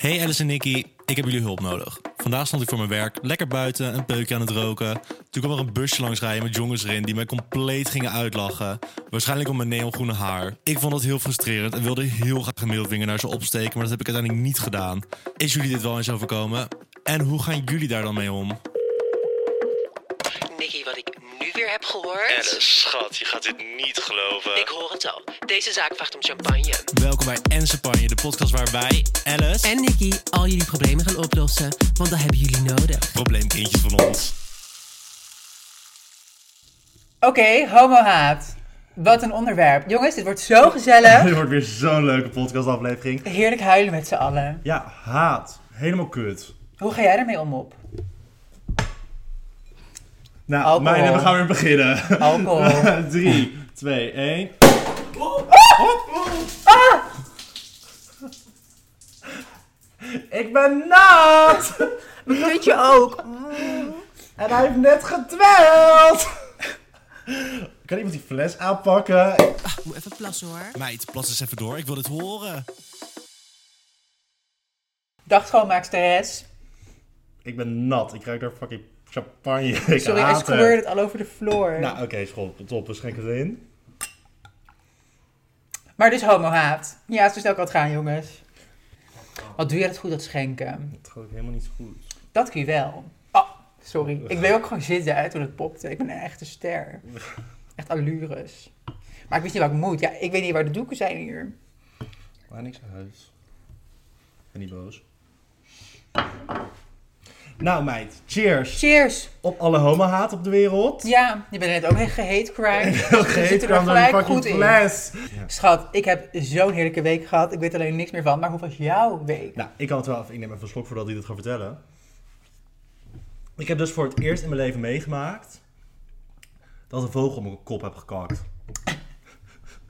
Hey Alice en Nicky, ik heb jullie hulp nodig. Vandaag stond ik voor mijn werk lekker buiten, een peukje aan het roken. Toen kwam er een busje langs rijden met jongens erin die mij compleet gingen uitlachen. Waarschijnlijk om mijn neongroene haar. Ik vond dat heel frustrerend en wilde heel graag een middelvinger naar ze opsteken, maar dat heb ik uiteindelijk niet gedaan. Is jullie dit wel eens overkomen? En hoe gaan jullie daar dan mee om? Nicky, wat heb gehoord. schat, je gaat dit niet geloven. Ik hoor het al. Deze zaak vraagt om champagne. Welkom bij En Champagne, de podcast waar wij, Alice, En Nicky, al jullie problemen gaan oplossen, want dat hebben jullie nodig. probleemkindjes van ons. Oké, homohaat. Wat een onderwerp. Jongens, dit wordt zo gezellig. Dit wordt weer zo'n leuke podcastaflevering. Heerlijk huilen met z'n allen. Ja, haat. Helemaal kut. Hoe ga jij ermee om op? Nou, Alcohol. meiden, we gaan weer beginnen. Alcohol. 3, 2, 1. Ik ben nat! Weet je ook? En hij heeft net gedweld! Kan iemand die fles aanpakken? Moet even plassen hoor. Meid, plas eens even door, ik wil dit horen. Dag schoonmaaksteres. Ik ben nat. Ik ruik daar fucking champagne. Ik Sorry, haat I het. het all over the floor. Nou, oké, school. Top, we schenken het in. Maar dus homohaat. Ja, zo snel kan het gaan, jongens. Wat doe jij dat goed, dat schenken? Het gaat ook helemaal niet goed. Dat kun je wel. Oh, sorry. Ik bleef ook gewoon zitten hè, toen het popte. Ik ben een echte ster. Echt allures. Maar ik wist niet wat ik moet. Ja, ik weet niet waar de doeken zijn hier. Maar niks aan huis. Ik ben niet boos. Nou meid, cheers. Cheers. Op alle homohaat op de wereld. Ja, je bent net ook echt gehate crime. Er kwam dan gelijk goed in. Schat, ik heb zo'n heerlijke week gehad. Ik weet alleen niks meer van. Maar hoe was jouw week? Nou, ik kan het wel even, ik neem even een slok voordat hij dit gaat vertellen. Ik heb dus voor het eerst in mijn leven meegemaakt dat een vogel op mijn kop heb gekakt.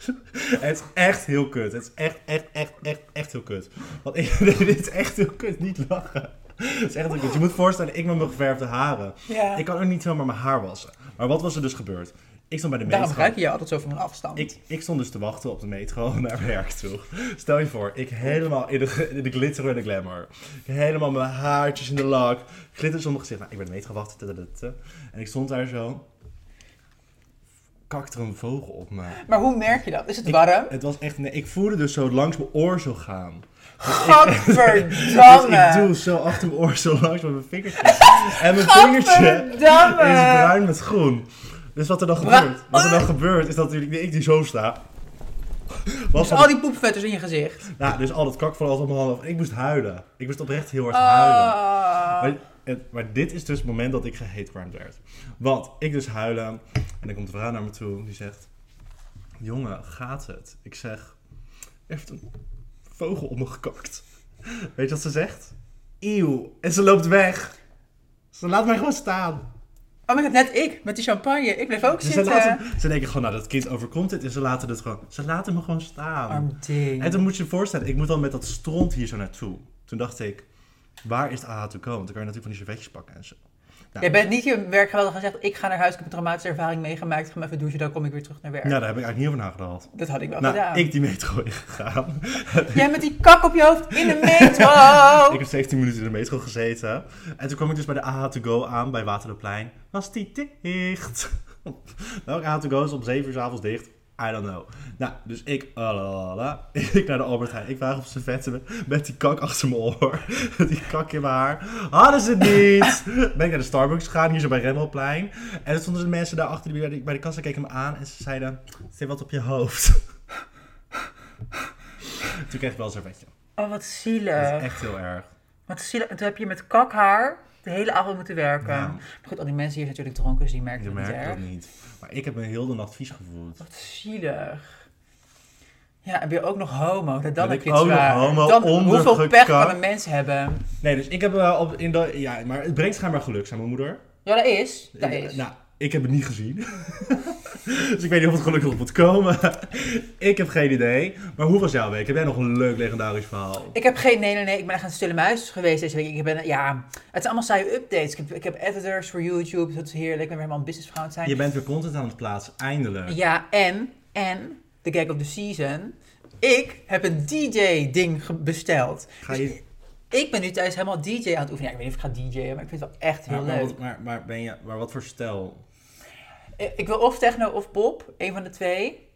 het is echt heel kut. Het is echt, echt, echt, echt, echt heel kut. Want ik, dit is echt heel kut. Niet lachen. Het is echt. Je moet voorstellen, ik met mijn geverfde haren. Ja. Ik kan ook niet zomaar mijn haar wassen. Maar wat was er dus gebeurd? Ik stond bij de Daarom metro. ruik je je altijd zo van een afstand. Ik, ik stond dus te wachten op de metro naar werk toe. Stel je voor, ik helemaal in de, in de glitter en de glamour. Ik helemaal mijn haartjes in de lak. Glitters om mijn gezicht. Nou, ik ben de metro wachten. En ik stond daar zo. Kakte er een vogel op me. Maar hoe merk je dat? Is het Ik- warm? Het was echt... Nee, ik voelde dus zo langs mijn oor zo gaan. Gadverdamme. Dus ik doe zo achter mijn oor zo langs met mijn vingertje. En mijn vingertje is bruin met groen. Dus wat er dan gebeurt, wat er dan gebeurt, is dat natuurlijk ik die zo sta. Was Dus al die poepvetters in je gezicht. Nou, dus al dat kak valt altijd op mijn handen. Ik moest huilen. Ik moest oprecht heel hard huilen. Ah. Maar, maar dit is dus het moment dat ik gehatecrimed werd. Want ik dus huilen. En dan komt de vrouw naar me toe. Die zegt... Jongen, gaat het? Ik zeg... Een vogel op me gekakt. Weet je wat ze zegt? Eeuw. En ze loopt weg. Ze laat mij gewoon staan. Oh my god, net ik. Met die champagne. Ik bleef ook Dus ze, zitten. laten, ze denken gewoon, nou dat kind overkomt het. En ze laten het gewoon... Ze laten me gewoon staan. Arm ding. En toen moet je je voorstellen, ik moet dan met dat stront hier zo naartoe. Toen dacht ik, waar is de AH to go? Want dan kan je natuurlijk van die servetjes pakken en zo. Nou, Jij bent niet je werk geweldig gezegd. Ik ga naar huis. Ik heb een traumatische ervaring meegemaakt. Ik ga me even douchen. Dan kom ik weer terug naar werk. Ja, daar heb ik eigenlijk niet over nagedacht. Dat had ik wel Nou, gedaan. ik die metro ingegaan. Jij met die kak op je hoofd in de metro. ik heb 17 minuten in de metro gezeten. En toen kwam ik dus bij de AH to go aan bij Waterloopplein. Was die dicht? Welke AH to go is om 7 uur 's avonds dicht? I don't know. Nou, dus ik, lalalala, ik naar de Albert Heijn. Ik vraag of ze vetten me met die kak achter mijn oor. die kak in mijn haar. Hadden ze het niet. Ben ik naar de Starbucks gegaan, hier zo bij Remmelplein. En er stonden de mensen daar achter die bij de, bij de kassa keken me aan. En ze zeiden, zit wat op je hoofd. Toen kreeg ik wel een servetje. Oh, wat Dat is zielig. echt heel erg. Wat zielig. En toen heb je met kakhaar de hele avond moeten werken. Ja. Maar goed, al die mensen hier zijn natuurlijk dronken, dus die merken Je het niet dat niet. Maar ik heb me heel de nacht vies gevoeld. Wat zielig. Ja, heb je ook nog homo? Dan Ben heb ik je het zwaar. homo, Dan, hoeveel pech kan een mens hebben? Nee, dus ik heb wel op in de. Ja, maar het brengt schijnbaar geluk, zei mijn moeder. Ja, dat is. Dat is. Nou, ik heb het niet gezien. dus ik weet niet of het geluk nog moet komen. ik heb geen idee. Maar hoe was jouw week? Heb jij nog een leuk legendarisch verhaal? Ik heb geen, nee, nee, nee. Ik ben echt een stille muis geweest deze week. Ik ben, ja, het zijn allemaal saaie updates. Ik heb, ik heb editors voor YouTube, dat is heerlijk. Ik ben weer helemaal een businessvrouw aan het zijn. Je bent weer content aan het plaatsen, eindelijk. Ja, en, en, de gag of the season. Ik heb een DJ-ding besteld. Ga je Ik ben nu thuis helemaal DJ aan het oefenen. Ja, ik weet niet of ik ga DJ'en, maar ik vind het wel echt heel Maar, leuk. maar, maar, ben je, maar wat voor stijl? Ik- Ik wil of techno of pop, een van de twee.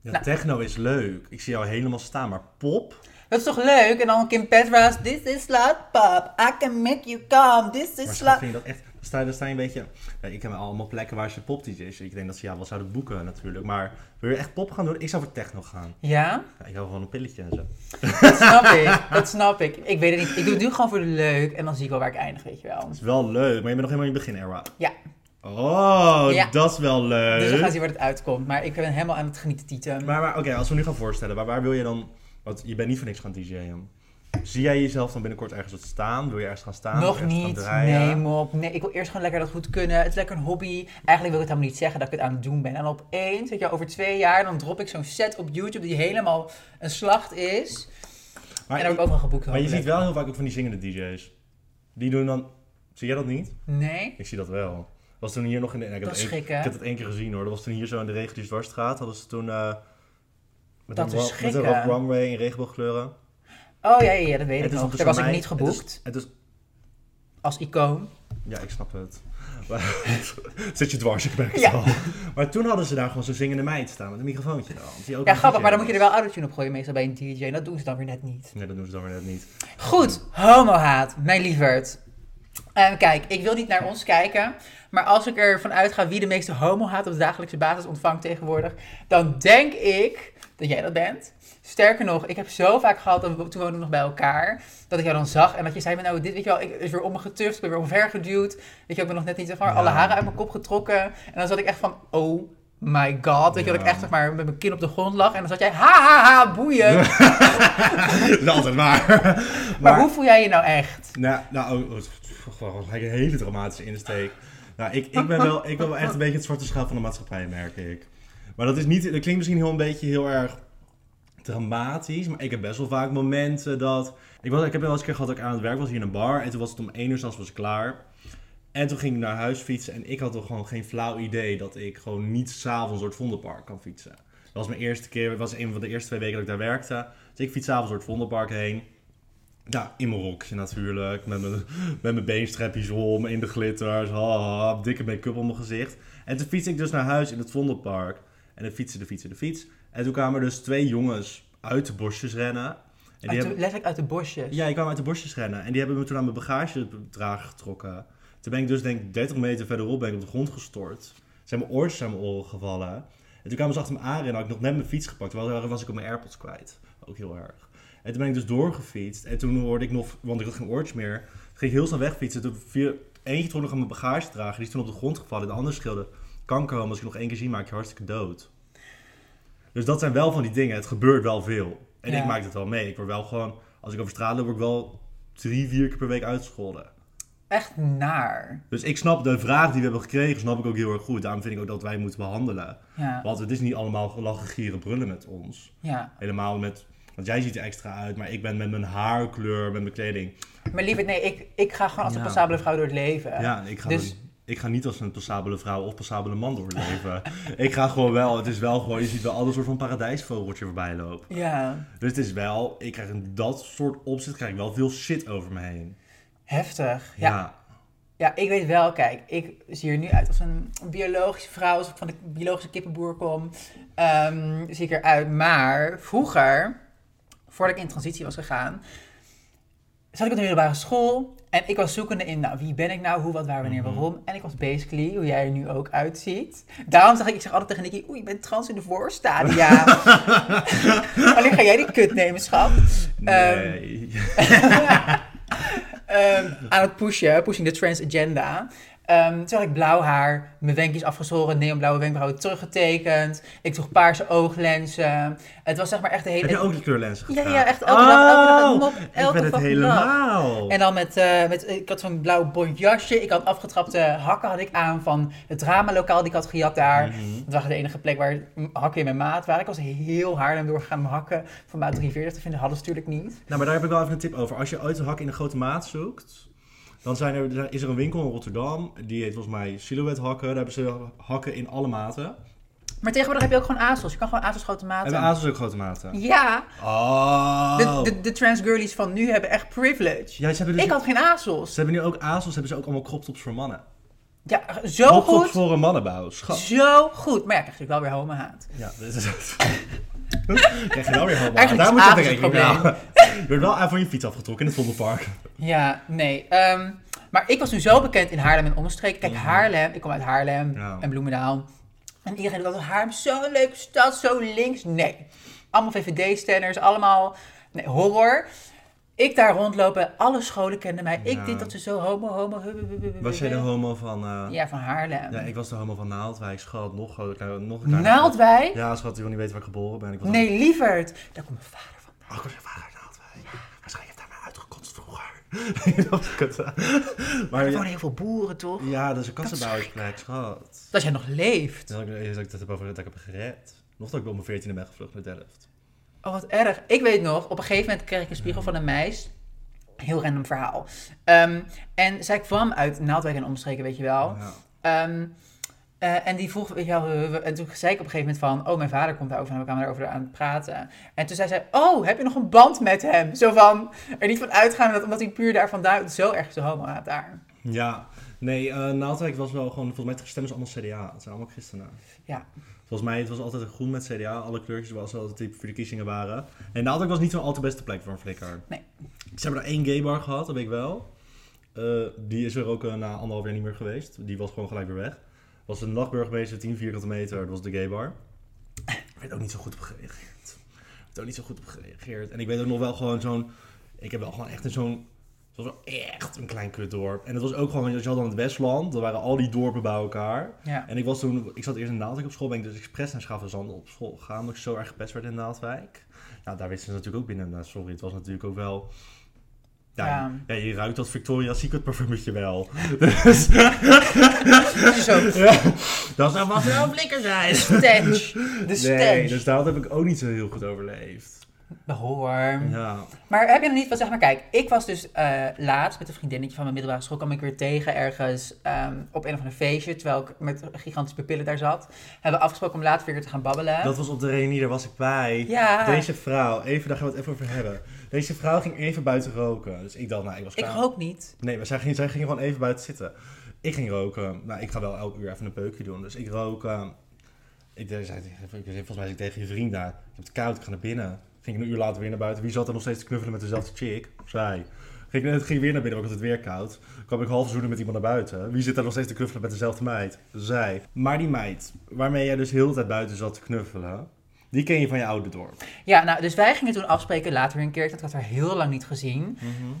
Ja, Nou. techno is leuk. Ik zie jou helemaal staan, maar pop? Dat is toch leuk? En dan Kim Petras, this is loud pop, I can make you calm, this Maar is loud... vind je dat echt... Sta, je- dan sta je een beetje... Ja, ik heb allemaal plekken waar ze pop DJ's. Ik denk dat ze ja wel zouden boeken natuurlijk. Maar wil je echt pop gaan doen? Ik zou voor techno gaan. Ja, Ja, ik hou gewoon een pilletje en zo. dat snap ik, dat snap ik. Ik weet het niet, ik doe het nu gewoon voor de leuk en dan zie ik wel waar ik eindig, weet je wel. Dat is wel leuk, maar je bent nog helemaal in het begin era. Ja. Oh, Ja. dat is wel leuk. Dus we gaan zien waar het uitkomt, maar ik ben helemaal aan het genieten, Tieten. Maar, maar oké, als we nu gaan voorstellen, waar, waar wil je dan... Want je bent niet voor niks gaan DJ'en. Zie jij jezelf dan binnenkort ergens wat staan? Wil je ergens gaan staan? Nog niet. Nee, mop. Nee, ik wil eerst gewoon lekker dat goed kunnen. Het is lekker een hobby. Eigenlijk wil ik het helemaal niet zeggen dat ik het aan het doen ben. En opeens, weet je, over twee jaar, dan drop ik zo'n set op YouTube die helemaal een slacht is. Maar, en daar heb ik ook wel geboekt. maar je ziet wel heel vaak ook van die zingende DJ's. Die doen dan... Zie jij dat niet? Nee? Ik zie dat wel. Was toen hier nog in de... Ik heb, Dat is ik heb het één keer gezien hoor. Dat was toen hier zo in de Reguliers Dwarsstraat. Hadden ze toen... eh met Dat een, is ro- met een runway in regenboogkleuren. Oh ja, ja, dat weet ik nog. Daar was ik niet het geboekt is- Het is, als icoon. Ja, ik snap het. Zit je dwars, ik merk het Ja. al. Maar toen hadden ze daar gewoon zo'n zingende meid staan met een microfoontje dan. Die ook Ja, grappig, maar dan moet je er wel autotune op gooien meestal bij een DJ. En dat doen ze dan weer net niet. Nee, dat doen ze dan weer net niet. Goed, homohaat, mijn lieverd. Eh, kijk, ik wil niet naar ons kijken, maar als ik ervan uitga wie de meeste homohaat op de dagelijkse basis ontvangt tegenwoordig, dan denk ik dat jij dat bent. Sterker nog, ik heb zo vaak gehad, dat we- toen woonden we nog bij elkaar, dat ik jou dan zag en dat je zei, nou dit weet je wel, ik is weer om me getuft, ik ben weer omvergeduwd. Weet je, ik ben nog net niet zeg maar, Ja. alle haren uit mijn kop getrokken. En dan zat ik echt van, oh my god, weet je, dat ik echt zeg maar met mijn kin op de grond lag. En dan zat jij, ha ha ha, boeien. dat is altijd waar. Maar, Maar hoe voel jij je nou echt? Nou, nou oh, oh, gewoon een hele dramatische insteek. Nou, ik, ik ben wel, ik ben wel echt een beetje het zwarte schaap van de maatschappij, merk ik. Maar dat is niet, dat klinkt misschien heel een beetje heel erg dramatisch, maar ik heb best wel vaak momenten dat... Ik, was, ik heb wel eens een keer gehad dat ik aan het werk was hier in een bar en toen was het om één uur s'nachts was klaar. En toen ging ik naar huis fietsen en ik had toch gewoon geen flauw idee dat ik gewoon niet s'avonds door het Vondelpark kan fietsen. Dat was mijn eerste keer, dat was een van de eerste twee weken dat ik daar werkte. Dus ik fiets s'avonds door het Vondelpark heen. Nou, in mijn rokje natuurlijk, met mijn, met mijn beenstrapjes om, in de glitters, ha, ha, dikke make-up op mijn gezicht. En toen fiets ik dus naar huis in het Vondelpark. En dan fietsen, de fietsen, de fiets. En toen kwamen er dus twee jongens uit de bosjes rennen. En die Uit de- hebben, letterlijk uit de bosjes. ja, die kwamen uit de bosjes rennen. En die hebben me toen aan mijn bagagedrager getrokken. Toen ben ik dus denk ik 30 meter verderop ben ik op de grond gestort. Zijn mijn oortjes aan mijn oren gevallen. En toen kwamen ze achter me aan en had ik nog net mijn fiets gepakt. Terwijl was ik op mijn Airpods kwijt. Ook heel erg. En toen ben ik dus doorgefietst. En toen hoorde ik nog, want ik had geen oortjes meer. Toen ging ik heel snel wegfietsen. Toen viel eentje trok nog aan mijn bagagedrager. Die is toen op de grond gevallen. De andere schilde kanker. Als ik nog één keer zie, maak je hartstikke dood. Dus dat zijn wel van die dingen. Het gebeurt wel veel. En Ja. ik maak het wel mee. Ik word wel gewoon, als ik over straat loop, word ik wel drie, vier keer per week uitgescholden. Echt naar. Dus ik snap de vraag die we hebben gekregen, snap ik ook heel erg goed. Daarom vind ik ook dat wij moeten behandelen. Ja, Want het is niet allemaal lachen, gieren, brullen met ons. ja. Helemaal met, want jij ziet er extra uit, maar ik ben met mijn haarkleur, met mijn kleding. Maar lieverd, nee, ik, ik ga gewoon als een passabele vrouw door het leven. Ja, ik ga, dus- ik ga niet als een passabele vrouw of passabele man doorleven. ik ga gewoon wel, het is wel gewoon, je ziet wel alle soort van paradijsvogeltje voorbij lopen. Ja, Dus het is wel, ik krijg in dat soort opzet krijg ik wel veel shit over me heen. Heftig. Ja. Ja. ja. ik weet wel, kijk, ik zie er nu uit als een, biologische vrouw, als ik van de biologische kippenboer kom, ehm, zie ik eruit. Maar vroeger, voordat ik in transitie was gegaan, zat ik op de middelbare school en ik was zoekende in, nou, wie ben ik nou, hoe, wat, waar, wanneer, Mhm. waarom. En ik was basically, hoe jij er nu ook uitziet. Daarom zeg ik, ik zeg altijd tegen Nicky, oeh, je bent trans in de voorstadia. Wanneer ga jij die kut nemen, schat? Nee. Ehm, aan het pushen, pushing the trans agenda. Ehm toen had ik blauw haar, mijn wenkjes afgeschoren, neonblauwe wenkbrauwen teruggetekend. Ik droeg paarse ooglenzen. Het was zeg maar echt de hele... Heb je ook die kleurlenzen Ja, gedragen? ja, echt elke dag, elke dag, Oh, mop, elke ik ben het fucking dag. helemaal. En dan met, eh, met ik had zo'n blauw bont jasje. Ik had afgetrapte hakken had ik aan van het dramalokaal die ik had gejat daar. Mhm. Dat was de enige plek waar hakken in mijn maat waren. Ik was heel hard doorgegaan om hakken van maat 43 te vinden. Hadden ze natuurlijk niet. Nou, maar daar heb ik wel even een tip over. Als je ooit een hak in een grote maat zoekt, dan zijn er, is er een winkel in Rotterdam. Die heet volgens mij Silhouette Hakken. Daar hebben ze hakken in alle maten. Maar tegenwoordig heb je ook gewoon ASOS. Je kan gewoon ASOS grote maten. Hebben Azos ook grote maten? Ja, Oh. de, de, de trans girlies van nu hebben echt privilege. Ja, ze hebben, dus, Ik had geen ASOS. ze hebben nu ook Azos, hebben ze ook allemaal crop tops voor mannen. Ja, zo crop tops goed. voor een mannenbouw. Schat. Zo goed. Maar ja, krijg natuurlijk wel weer homo-haat. Ja, dit is het. Krijg je wel weer homo. Eigenlijk Daar moet je rekening mee houden. Je wordt wel aan van je fiets afgetrokken in het Vondelpark. Ja, nee. ehm, maar ik was nu zo bekend in Haarlem en omstreken. Kijk, Haarlem, ik kom uit Haarlem. Ja. en Bloemendaal. En iedereen dacht, Haarlem, zo'n leuke stad, zo links. Nee. Allemaal VVD-stenners, allemaal nee, horror. Ik daar rondlopen, alle scholen kenden mij. Ik Ja. denk dat ze zo homo, homo... hu- hu- hu- hu- Was jij de homo van... eh, Ja, van Haarlem. Ja, ik was de homo van Naaldwijk, schat. Nog, kleiner- nog een Naaldwijk? Ja, schat, je wil niet weten waar ik geboren ben. Ik was Nee, lieverd. Daar komt mijn vader van. Oh, was echt vader uit Naaldwijk. Waarschijnlijk heeft hij mij uitgekotst vroeger. kut. Maar Er ja, wonen heel veel boeren, toch? ja, dat is een kassenbouwersplek, schat. Dat jij nog leeft. Dat ik, dat ik dat heb over dat ik heb gered. Nog dat ik op mijn veertiende ben gevlucht naar Delft. Oh, wat erg. Ik weet nog, op een gegeven moment kreeg ik een spiegel van een meis. Heel random verhaal. Ehm, en zij kwam uit Naaldwijk en omstreken, weet je wel. Ja. Ehm, eh, en die vroeg, weet je wel, en toen zei ik op een gegeven moment van, oh, mijn vader komt daarover en we kwamen daarover aan het praten. En toen zei zij, oh, heb je nog een band met hem? Zo van, er niet van uitgaan dat omdat hij puur daar vandaan, zo erg is de homo haat daar. Ja, nee, eh Naaldwijk was wel gewoon, volgens mij stemmen ze allemaal CDA. Het zijn allemaal christenen. Ja. Volgens mij, het was altijd een groen met CDA. Alle kleurtjes was altijd die voor de verkiezingen waren. En Naaldwijk was niet zo'n al te beste plek voor een flikker. Nee. Ze hebben er één gay bar gehad, dat weet ik wel. Eh, die is er ook eh, na anderhalf jaar niet meer geweest. Die was gewoon gelijk weer weg. Was een nachtburgemeester, 10 vierkante meter. Dat was de gay bar. Ik werd ook niet zo goed op gereageerd. Ik werd ook niet zo goed op gereageerd. En ik weet ook nog wel gewoon zo'n... Ik heb wel gewoon echt zo'n... Het was wel echt een klein kutdorp. En het was ook gewoon, je had dan het Westland. Er waren al die dorpen bij elkaar. Ja. En ik was toen, ik zat eerst in Naaldwijk op school, ben ik dus expres naar Schavenzand op school gegaan, omdat ik zo erg gepest werd in Naaldwijk. Nou, daar wisten ze natuurlijk ook binnen, nou, sorry, het was natuurlijk ook wel... Ja, Ja. ja. je ruikt dat Victoria's Secret parfumetje wel. Dus, zo dat zou wel een flikker zijn. stench. De stench. Nee, dus daar heb ik ook niet zo heel goed overleefd. De horror. Ja. Maar heb je nog niet van, zeg maar, kijk, ik was dus eh, laatst met een vriendinnetje van mijn middelbare school, kwam ik weer tegen ergens ehm, op een of ander feestje, terwijl ik met gigantische pupillen daar zat. Hebben we afgesproken om later weer te gaan babbelen. Dat was op de reunie, daar was ik bij. Ja. Deze vrouw, even, daar gaan we het even over hebben. Deze vrouw ging even buiten roken. Dus ik dacht, nou, ik was ik klaar. rook niet. Nee, maar zij ging, zij ging gewoon even buiten zitten. Ik ging roken. Nou, ik ga wel elke uur even een peukje doen. Dus ik rook. eh, ik zei ik volgens mij zei ik tegen je vriend daar. Ik heb het koud, ik ga naar binnen. Ging ik een uur later weer naar buiten. Wie zat er nog steeds te knuffelen met dezelfde chick? Zij. Ging, ik ging weer naar binnen, want het weer koud. kwam ik half zoenen met iemand naar buiten. Wie zit er nog steeds te knuffelen met dezelfde meid? Zij. Maar die meid, waarmee jij dus heel de tijd buiten zat te knuffelen, die ken je van je oude dorp. Ja, nou, dus wij gingen toen afspreken later een keer. Ik had haar heel lang niet gezien.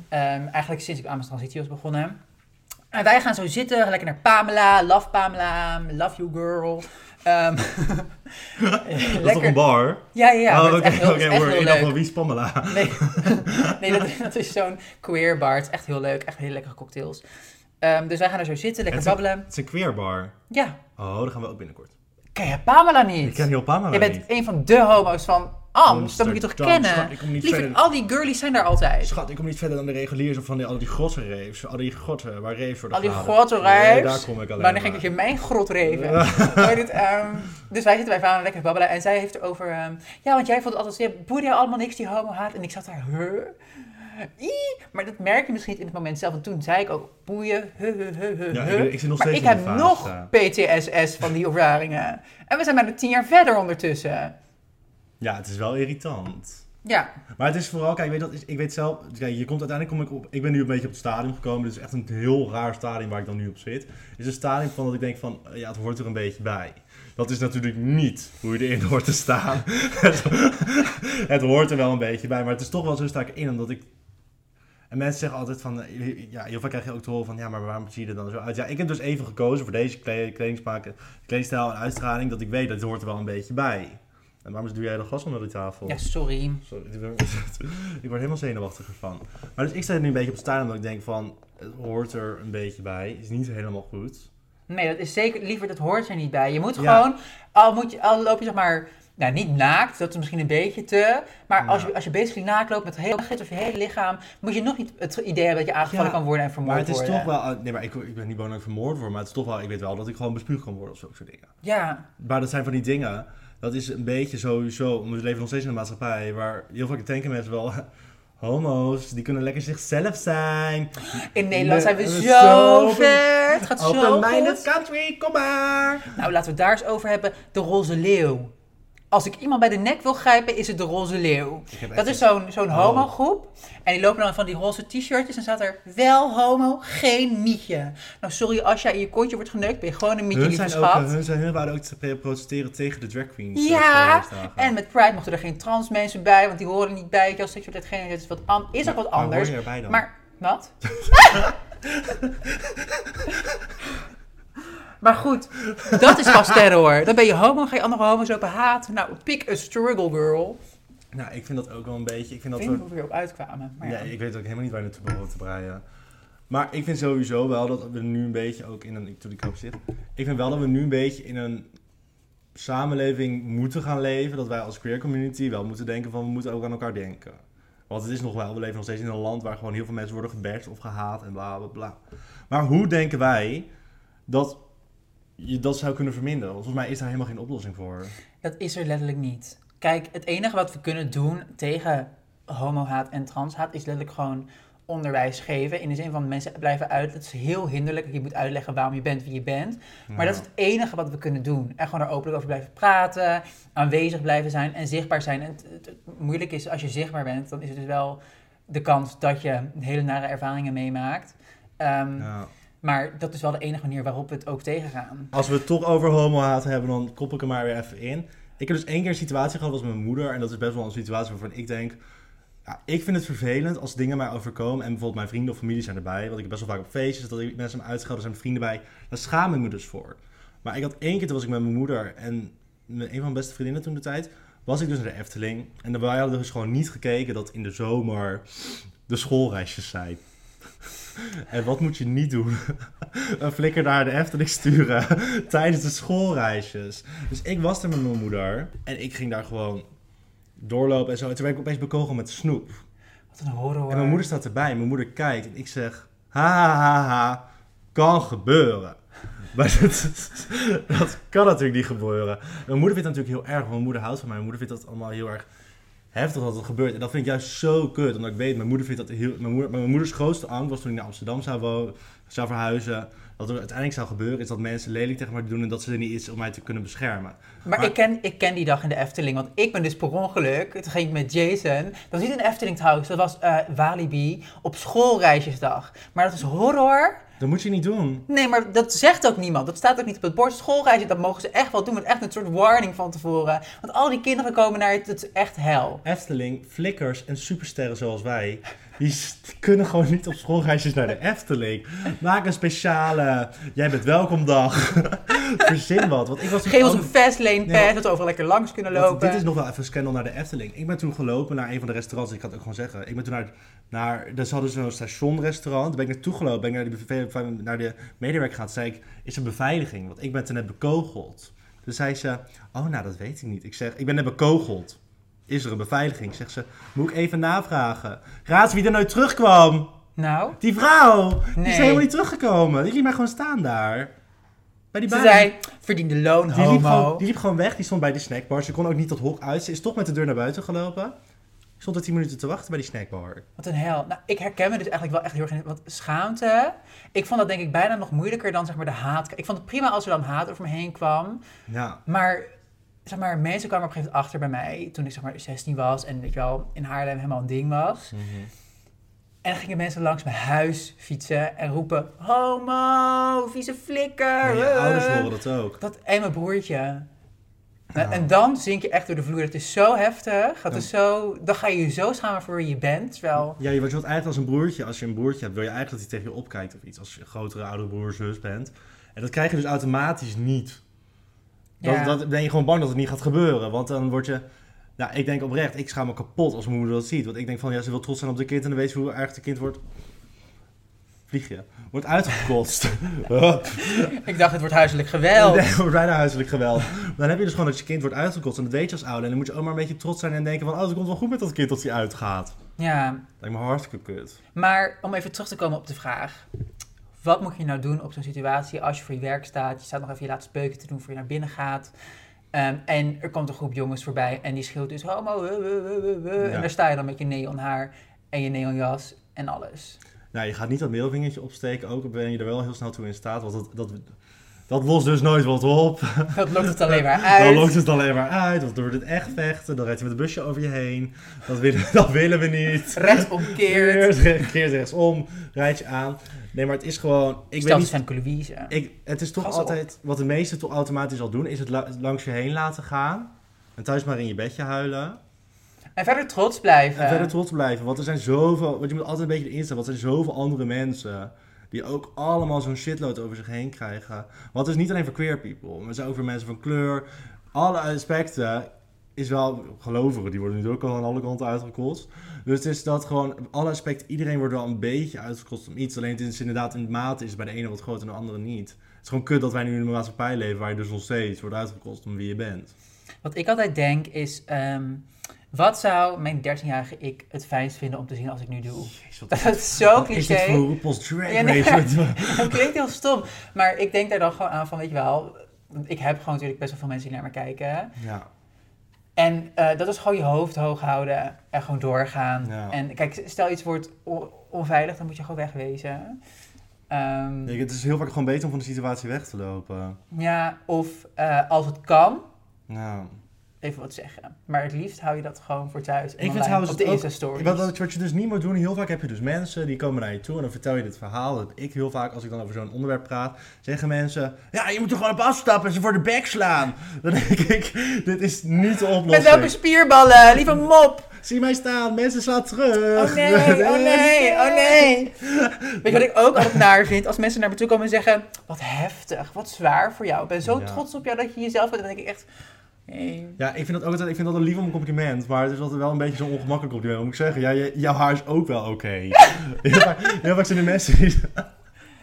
Ehm, eigenlijk sinds ik aan mijn transitie was begonnen. En wij gaan zo zitten, lekker naar Pamela. Love Pamela, love you girl. Ehm, Dat is toch een bar? Ja, ja, ja. oh, oké, heel, oké, Ik dacht van wie is Pamela? Nee, nee dat, dat is zo'n queer bar. Het is echt heel leuk. Echt hele lekkere cocktails. Ehm, dus wij gaan er zo zitten, lekker Het babbelen. Het is een queer bar. Ja, Oh, daar gaan we ook binnenkort. Ken je Pamela niet? Ik ken heel Pamela Je bent niet. een van de homo's van Amst. Dat moet je toch Amsterdam. kennen? Schat, ik kom niet Lieverd, verder. al die girlies zijn daar altijd. Schat, ik kom niet verder dan de reguliers of van die, al die grosse raves. Al die grotten waar raves worden Al die grote Nee, daar kom ik alleen Maar dan ging ik in mijn grot reven. Maar dit, ehm, dus wij zitten bij Vader lekker babbelen. En zij heeft erover... ehm, ja, want jij vond het altijd... Ja, boeide jou allemaal niks, die homo haat. En ik zat daar... Huh? Ii. Maar dat merk je misschien niet in het moment zelf. En toen zei ik ook... Boeien. Huh, huh, huh, Ja, ik ik zit nog maar steeds ik heb nog PTSS van die ervaringen. En we zijn bijna tien jaar verder ondertussen. Ja, het is wel irritant. Ja. Maar het is vooral, kijk, weet dat ik weet zelf, kijk, je komt uiteindelijk kom ik op, ik ben nu een beetje op het stadium gekomen, dit is echt een heel raar stadium waar ik dan nu op zit. Het is een stadium van dat ik denk van, ja, het hoort er een beetje bij. Dat is natuurlijk niet hoe je erin hoort te staan. het, het hoort er wel een beetje bij, maar het is toch wel zo sta ik in, omdat ik... En mensen zeggen altijd van, eh, ja, heel vaak krijg je ook te horen van, ja, maar waarom zie je er dan zo uit? Ja, ik heb dus even gekozen voor deze kle- kledingsmaak, kledingstijl en uitstraling, dat ik weet dat het hoort er wel een beetje bij. En waarom doe jij de gas onder die tafel? Ja, sorry. Sorry, ik word helemaal zenuwachtig ervan. Maar dus ik sta nu een beetje op het stadium dat ik denk van, het hoort er een beetje bij. Is niet helemaal goed. Nee, dat is zeker... Liever, dat hoort er niet bij. Je moet Ja. gewoon... Al, moet je, al loop je zeg maar nou niet naakt, dat is misschien een beetje te. Maar als, je, als je basically naakt loopt met heel git of je hele lichaam, moet je nog niet het idee hebben dat je aangevallen Ja, kan worden en vermoord Maar het is worden. toch wel... Nee, maar ik, ik ben niet bang dat ik vermoord word, maar het is toch wel... Ik weet wel dat ik gewoon bespuugd kan worden of zulke soort dingen. Ja, Maar dat zijn van die dingen... Dat is een beetje sowieso... We leven nog steeds in een maatschappij waar heel vaak denken mensen wel... Homo's, die kunnen lekker zichzelf zijn. in Nederland zijn we zo, zo ver. Het gaat zo goed. country, kom maar! Nou, laten we het daar eens over hebben. De roze leeuw. Als ik iemand bij de nek wil grijpen, is het de roze leeuw. Dat is zo'n zo'n Oh. homogroep. En die lopen dan van die roze t-shirtjes en staat er wel homo, geen mietje. Nou, sorry, als jij in je kontje wordt geneukt, ben je gewoon een mietje, lieve zijn, ook, schat. hun, zijn, hun waren ook te protesteren tegen de drag queens. eh, Ja, en met Pride mochten er geen trans mensen bij, want die horen niet bij. Als seksualiteit geen is, wat an- is ook wat Maar anders. dan? Maar, wat? maar goed, dat is pas terror. Dan ben je homo, ga je andere homo's open haten. Nou, pick a struggle girl. Nou, ik vind dat ook wel een beetje... Ik vind Ik dat weet we... niet hoe we erop uitkwamen. Maar ja. Nee, ik weet ook helemaal niet waar je naartoe behoort te breien. Maar ik vind sowieso wel dat we nu een beetje ook in een... Ik, toen ik erop zit. Ik vind wel dat we nu een beetje in een samenleving moeten gaan leven. Dat wij als queer community wel moeten denken van... We moeten ook aan elkaar denken. Want het is nog wel... We leven nog steeds in een land waar gewoon heel veel mensen worden gebashed of gehaat en bla bla bla. Maar hoe denken wij dat je dat zou kunnen verminderen? Want volgens mij is daar helemaal geen oplossing voor. Dat is er letterlijk niet. Kijk, het enige wat we kunnen doen tegen homohaat en transhaat is letterlijk gewoon onderwijs geven. In de zin van mensen blijven uit. Het is heel hinderlijk. Je moet uitleggen waarom je bent wie je bent. Maar dat is het enige wat we kunnen doen. En gewoon er openlijk over blijven praten, aanwezig blijven zijn en zichtbaar zijn. En het, het- het moeilijk is als je zichtbaar bent, dan is het dus wel de kans dat je hele nare ervaringen meemaakt. Ehm, Ja. Maar dat is wel de enige manier waarop we het ook tegengaan. Als we het toch over homohaat hebben, dan koppel ik er maar weer even in. Ik heb dus één keer een situatie gehad, was mijn moeder. En dat is best wel een situatie waarvan ik denk... Ja, ik vind het vervelend als dingen mij overkomen. En bijvoorbeeld mijn vrienden of familie zijn erbij. Want ik heb best wel vaak op feestjes dat ik mensen me uitschelden, zijn vrienden bij. Daar schaam ik me dus voor. Maar ik had één keer, toen was ik met mijn moeder en een van mijn beste vriendinnen toen de tijd... Was ik dus naar de Efteling. En wij hadden dus gewoon niet gekeken dat in de zomer de schoolreisjes zijn. En wat moet je niet doen? een flikker naar de Efteling sturen tijdens de schoolreisjes. Dus ik was er met mijn moeder en ik ging daar gewoon doorlopen en zo. En toen werd ik opeens bekogeld met snoep. Wat een horror. En mijn moeder staat erbij en mijn moeder kijkt en ik zeg... Ha, ha, ha, ha, kan gebeuren. Maar dat, dat kan natuurlijk niet gebeuren. En mijn moeder vindt dat natuurlijk heel erg, want mijn moeder houdt van mij. Mijn moeder vindt dat allemaal heel erg heftig dat het gebeurt. En dat vind ik juist zo kut, omdat ik weet, mijn moeder vindt dat heel... Mijn, moeder, mijn moeders grootste angst was toen ik naar Amsterdam zou, wonen, zou verhuizen... Wat er uiteindelijk zou gebeuren, is dat mensen lelijk tegen mij doen en dat ze er niet is om mij te kunnen beschermen. Maar, Maar- ik, ken, ik ken die dag in de Efteling, want ik ben dus per ongeluk, toen ging ik met Jason, dat was niet in de Efteling trouwens, dat was eh, Walibi, op schoolreisjesdag. Maar dat is horror. Dat moet je niet doen. Nee, maar dat zegt ook niemand. Dat staat ook niet op het bord. Schoolreisje, dat mogen ze echt wel doen, met echt een soort warning van tevoren. Want al die kinderen komen naar het, het is echt hel. Efteling, flikkers en supersterren zoals wij, die, kunnen gewoon niet op schoolreisjes naar de Efteling. Maak een speciale, jij bent welkom dag. Verzin wat. Want ik was Geef ons een fastlane Nee, pass, maar- dat we overal lekker langs kunnen lopen. dit is nog wel even een scandal naar de Efteling. Ik ben toen gelopen naar een van de restaurants. Ik kan het ook gewoon zeggen. Ik ben toen naar, naar dus hadden ze zo'n stationrestaurant. Daar ben ik naartoe gelopen. Ben ik naar de, naar de medewerker gegaan. Zei ik, is er beveiliging? Want ik ben toen net bekogeld. Toen zei ze, oh nou dat weet ik niet. Ik zeg, ik ben net bekogeld. Is er een beveiliging? Zegt ze, moet ik even navragen. Raad eens wie er nooit terugkwam. Nou, Die vrouw, die Nee. is helemaal niet teruggekomen. Die liet mij gewoon staan daar. Bij die ze baas. zei, verdiende loon, Die liep, gewoon, die liep gewoon weg. Die stond bij de snackbar. Ze kon ook niet dat hok uit. Ze is toch met de deur naar buiten gelopen. Ik stond er 10 minuten te wachten bij die snackbar. Wat een hel. Nou, ik herken me dus eigenlijk wel echt heel erg in. Want schaamte, ik vond dat denk ik bijna nog moeilijker dan zeg maar de haat. Ik vond het prima als er dan haat over me heen kwam. Ja. Maar, zeg maar, mensen kwamen op een gegeven moment achter bij mij toen ik zeg maar 16 was en weet je wel, in Haarlem helemaal een ding was. En gingen mensen langs mijn huis fietsen en roepen, homo, vieze flikker. En je eh." ouders horen dat ook. Dat en mijn broertje. Ja. En dan zink je echt door de vloer. Het is zo heftig. Dat Ja. is zo, dan ga je je zo schamen voor wie je bent. Terwijl, Ja, je wordt eigenlijk als een broertje. Als je een broertje hebt, wil je eigenlijk dat hij tegen je opkijkt of iets. Als je een grotere, oudere broer, zus bent. En dat krijg je dus automatisch niet. Dan, Ja. dan ben je gewoon bang dat het niet gaat gebeuren. Want dan word je... Nou, ik denk oprecht, ik schaam me kapot als mijn moeder dat ziet. Want ik denk van, ja, ze wil trots zijn op de kind en dan weet ze hoe erg de kind wordt. vlieg je, wordt uitgekotst. Ik dacht, het wordt huiselijk geweld. Nee, wordt bijna huiselijk geweld. Dan heb je dus gewoon dat je kind wordt uitgekotst en dat weet je als ouder. En dan moet je ook maar een beetje trots zijn en denken van, oh, het komt wel goed met dat kind als hij uitgaat. Ja, Lijkt me hartstikke kut. maar om even terug te komen op de vraag. Wat moet je nou doen op zo'n situatie als je voor je werk staat? Je staat nog even je laatste speuken te doen voor je naar binnen gaat. Ehm, en er komt een groep jongens voorbij en die schreeuwt dus homo. Ja. En daar sta je dan met je neonhaar en je neonjas en alles. Nou, je gaat niet dat middelvingertje opsteken, ook al ben je er wel heel snel toe in staat. Want dat, dat, dat lost dus nooit wat op. Dat lokt het alleen maar uit. Dan lokt het alleen maar uit, want dan wordt het echt vechten. Dan rijdt je met een busje over je heen. Dat willen, dat willen we niet. Rechtsomkeerd. Keert, keert rechtsom, rijd je aan. Nee, maar het is gewoon... Ik Stel weet niet, Femke Louise. ik, het is toch Gas op. altijd... Wat de meesten toch automatisch al doen, is het la- langs je heen laten gaan. En thuis maar in je bedje huilen. En verder trots blijven. En verder trots blijven. Want er zijn zoveel... Want je moet altijd een beetje erin staan. Want er zijn zoveel andere mensen... Die ook allemaal zo'n shitload over zich heen krijgen. Het is niet alleen voor queer people. Maar ook voor mensen van kleur. Alle aspecten is wel gelovigen. Die worden nu ook al aan alle kanten uitgekost. Dus het is dat gewoon... Alle aspecten... Iedereen wordt wel een beetje uitgekost om iets. Alleen het is inderdaad in mate is bij de ene wat groter en de andere niet. Het is gewoon kut dat wij nu in een maatschappij leven... Waar je dus nog steeds wordt uitgekost om wie je bent. Wat ik altijd denk is... ehm, wat zou mijn 13-jarige ik het fijnst vinden om te zien als ik nu doe? Jezus, Dat is zo wat is cliché. voor RuPaul's Drag Ja, nee. Dat klinkt heel stom. Maar ik denk daar dan gewoon aan van, weet je wel... Ik heb gewoon natuurlijk best wel veel mensen die naar me kijken. Ja. En eh, dat is gewoon je hoofd hoog houden en gewoon doorgaan. Ja. En kijk, stel iets wordt onveilig, dan moet je gewoon wegwezen. Ehm, Nee, Het is heel vaak gewoon beter om van de situatie weg te lopen. ja, of eh, als het kan, Nou, even wat zeggen. Maar het liefst hou je dat gewoon voor thuis. En Ik vind trouwens op de Insta-stories. wat, wat, je dus niet moet doen, heel vaak heb je dus mensen die komen naar je toe en dan vertel je dit verhaal. Dat ik heel vaak, als ik dan over zo'n onderwerp praat, zeggen mensen: Ja, je moet er gewoon op afstappen en ze voor de bek slaan. Dan denk ik: Dit is niet de Met oplossing. welke spierballen? Lieve mop! Zie mij staan, mensen slaan terug. Oh nee, oh nee, oh nee. Weet je wat ik ook altijd naar vind? Als mensen naar me toe komen en zeggen... Wat heftig, wat zwaar voor jou. Ik ben zo Ja. trots op jou dat je jezelf bent. Dan denk ik echt... Ja, ik vind dat ook altijd, ik vind dat een lief om een compliment, maar het is altijd wel een beetje zo'n ongemakkelijk compliment. Moet ik zeggen, ja, je- jouw haar is ook wel oké. heel, vaak, heel vaak zijn er mensen die,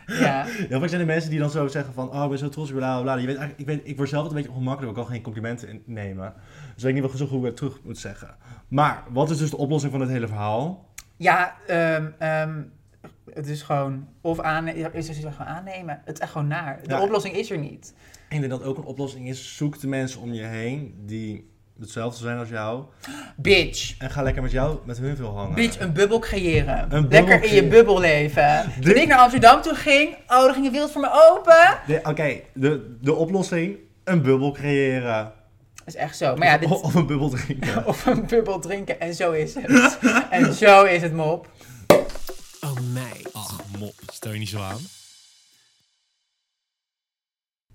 Ja. heel vaak zijn er mensen die dan zo zeggen van, oh, ik ben zo trots bla, bla, bla. Je weet eigenlijk, ik, weet, ik word zelf altijd een beetje ongemakkelijk, ik kan geen complimenten in- nemen. Dus ik weet niet wel zo goed hoe ik het terug moet zeggen. Maar, wat is dus de oplossing van het hele verhaal? Ja, ehm, ehm, het is gewoon... Of aannemen. Is het gewoon aannemen? Het is echt gewoon naar. De Ja. oplossing is er niet. Ik denk dat ook een oplossing is, zoek de mensen om je heen die hetzelfde zijn als jou. Bitch. En ga lekker met jou, met hun veel hangen. Bitch, een bubbel creëren. bubbel Lekker in je bubbel leven. Toen ik naar Amsterdam toe ging... Oh, dan ging de wereld voor me open. Oké, de, de oplossing, een bubbel creëren. Dat is echt zo. Maar ja, dit, Of, of een bubbel drinken. Of een bubbel drinken. En zo is het. en zo is het, mop. Oh meid. Ach, mop. Stel je niet zo aan.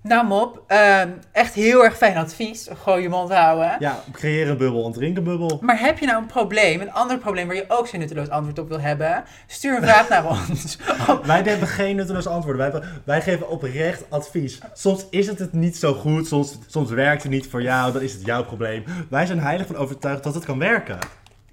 Nou, mop. ehm, echt heel erg fijn advies. Gewoon je mond houden. Ja, creëer een bubbel en drink een bubbel. Maar heb je nou een probleem, een ander probleem waar je ook zo'n nutteloos antwoord op wil hebben? Stuur een vraag naar ons. Wij hebben geen nutteloze antwoorden. Wij, wij geven oprecht advies. Soms is het het niet zo goed, soms, soms werkt het niet voor jou, dan is het jouw probleem. Wij zijn heilig van overtuigd dat het kan werken.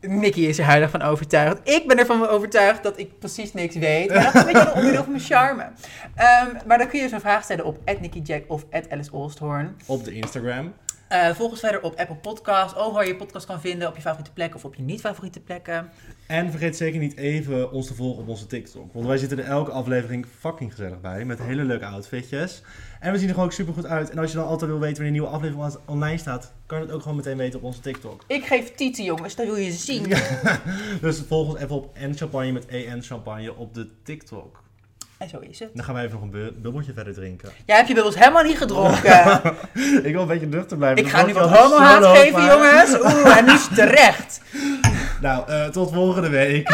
Nicky is er van overtuigd. Ik ben ervan overtuigd dat ik precies niks weet. Maar dat is een beetje een onderdeel van mijn charme. Ehm, maar dan kun je dus een vraag stellen op @nickyjack of Alice Oosthoorn. Op de Instagram. Eh, volg ons verder op Apple Podcasts. Overal waar je podcast kan vinden. Op je favoriete plekken of op je niet-favoriete plekken. En vergeet zeker niet even ons te volgen op onze TikTok. Want wij zitten er elke aflevering fucking gezellig bij. Met hele leuke outfitjes. En we zien er gewoon super goed uit. En als je dan altijd wil weten wanneer een nieuwe aflevering on- online staat, kan je het ook gewoon meteen weten op onze TikTok. Ik geef tieten, jongens. Dat wil je zien. Dus volg ons even op en champagne met en champagne op de TikTok. En zo is het. Dan gaan wij even nog een bu- bubbeltje verder drinken. Jij hebt je bubbels helemaal niet gedronken. Ik wil een beetje nuchter blijven. ik ga nu wat leuk, geven, jongens. Oeh, en nu is het terecht. Nou, eh, tot volgende week.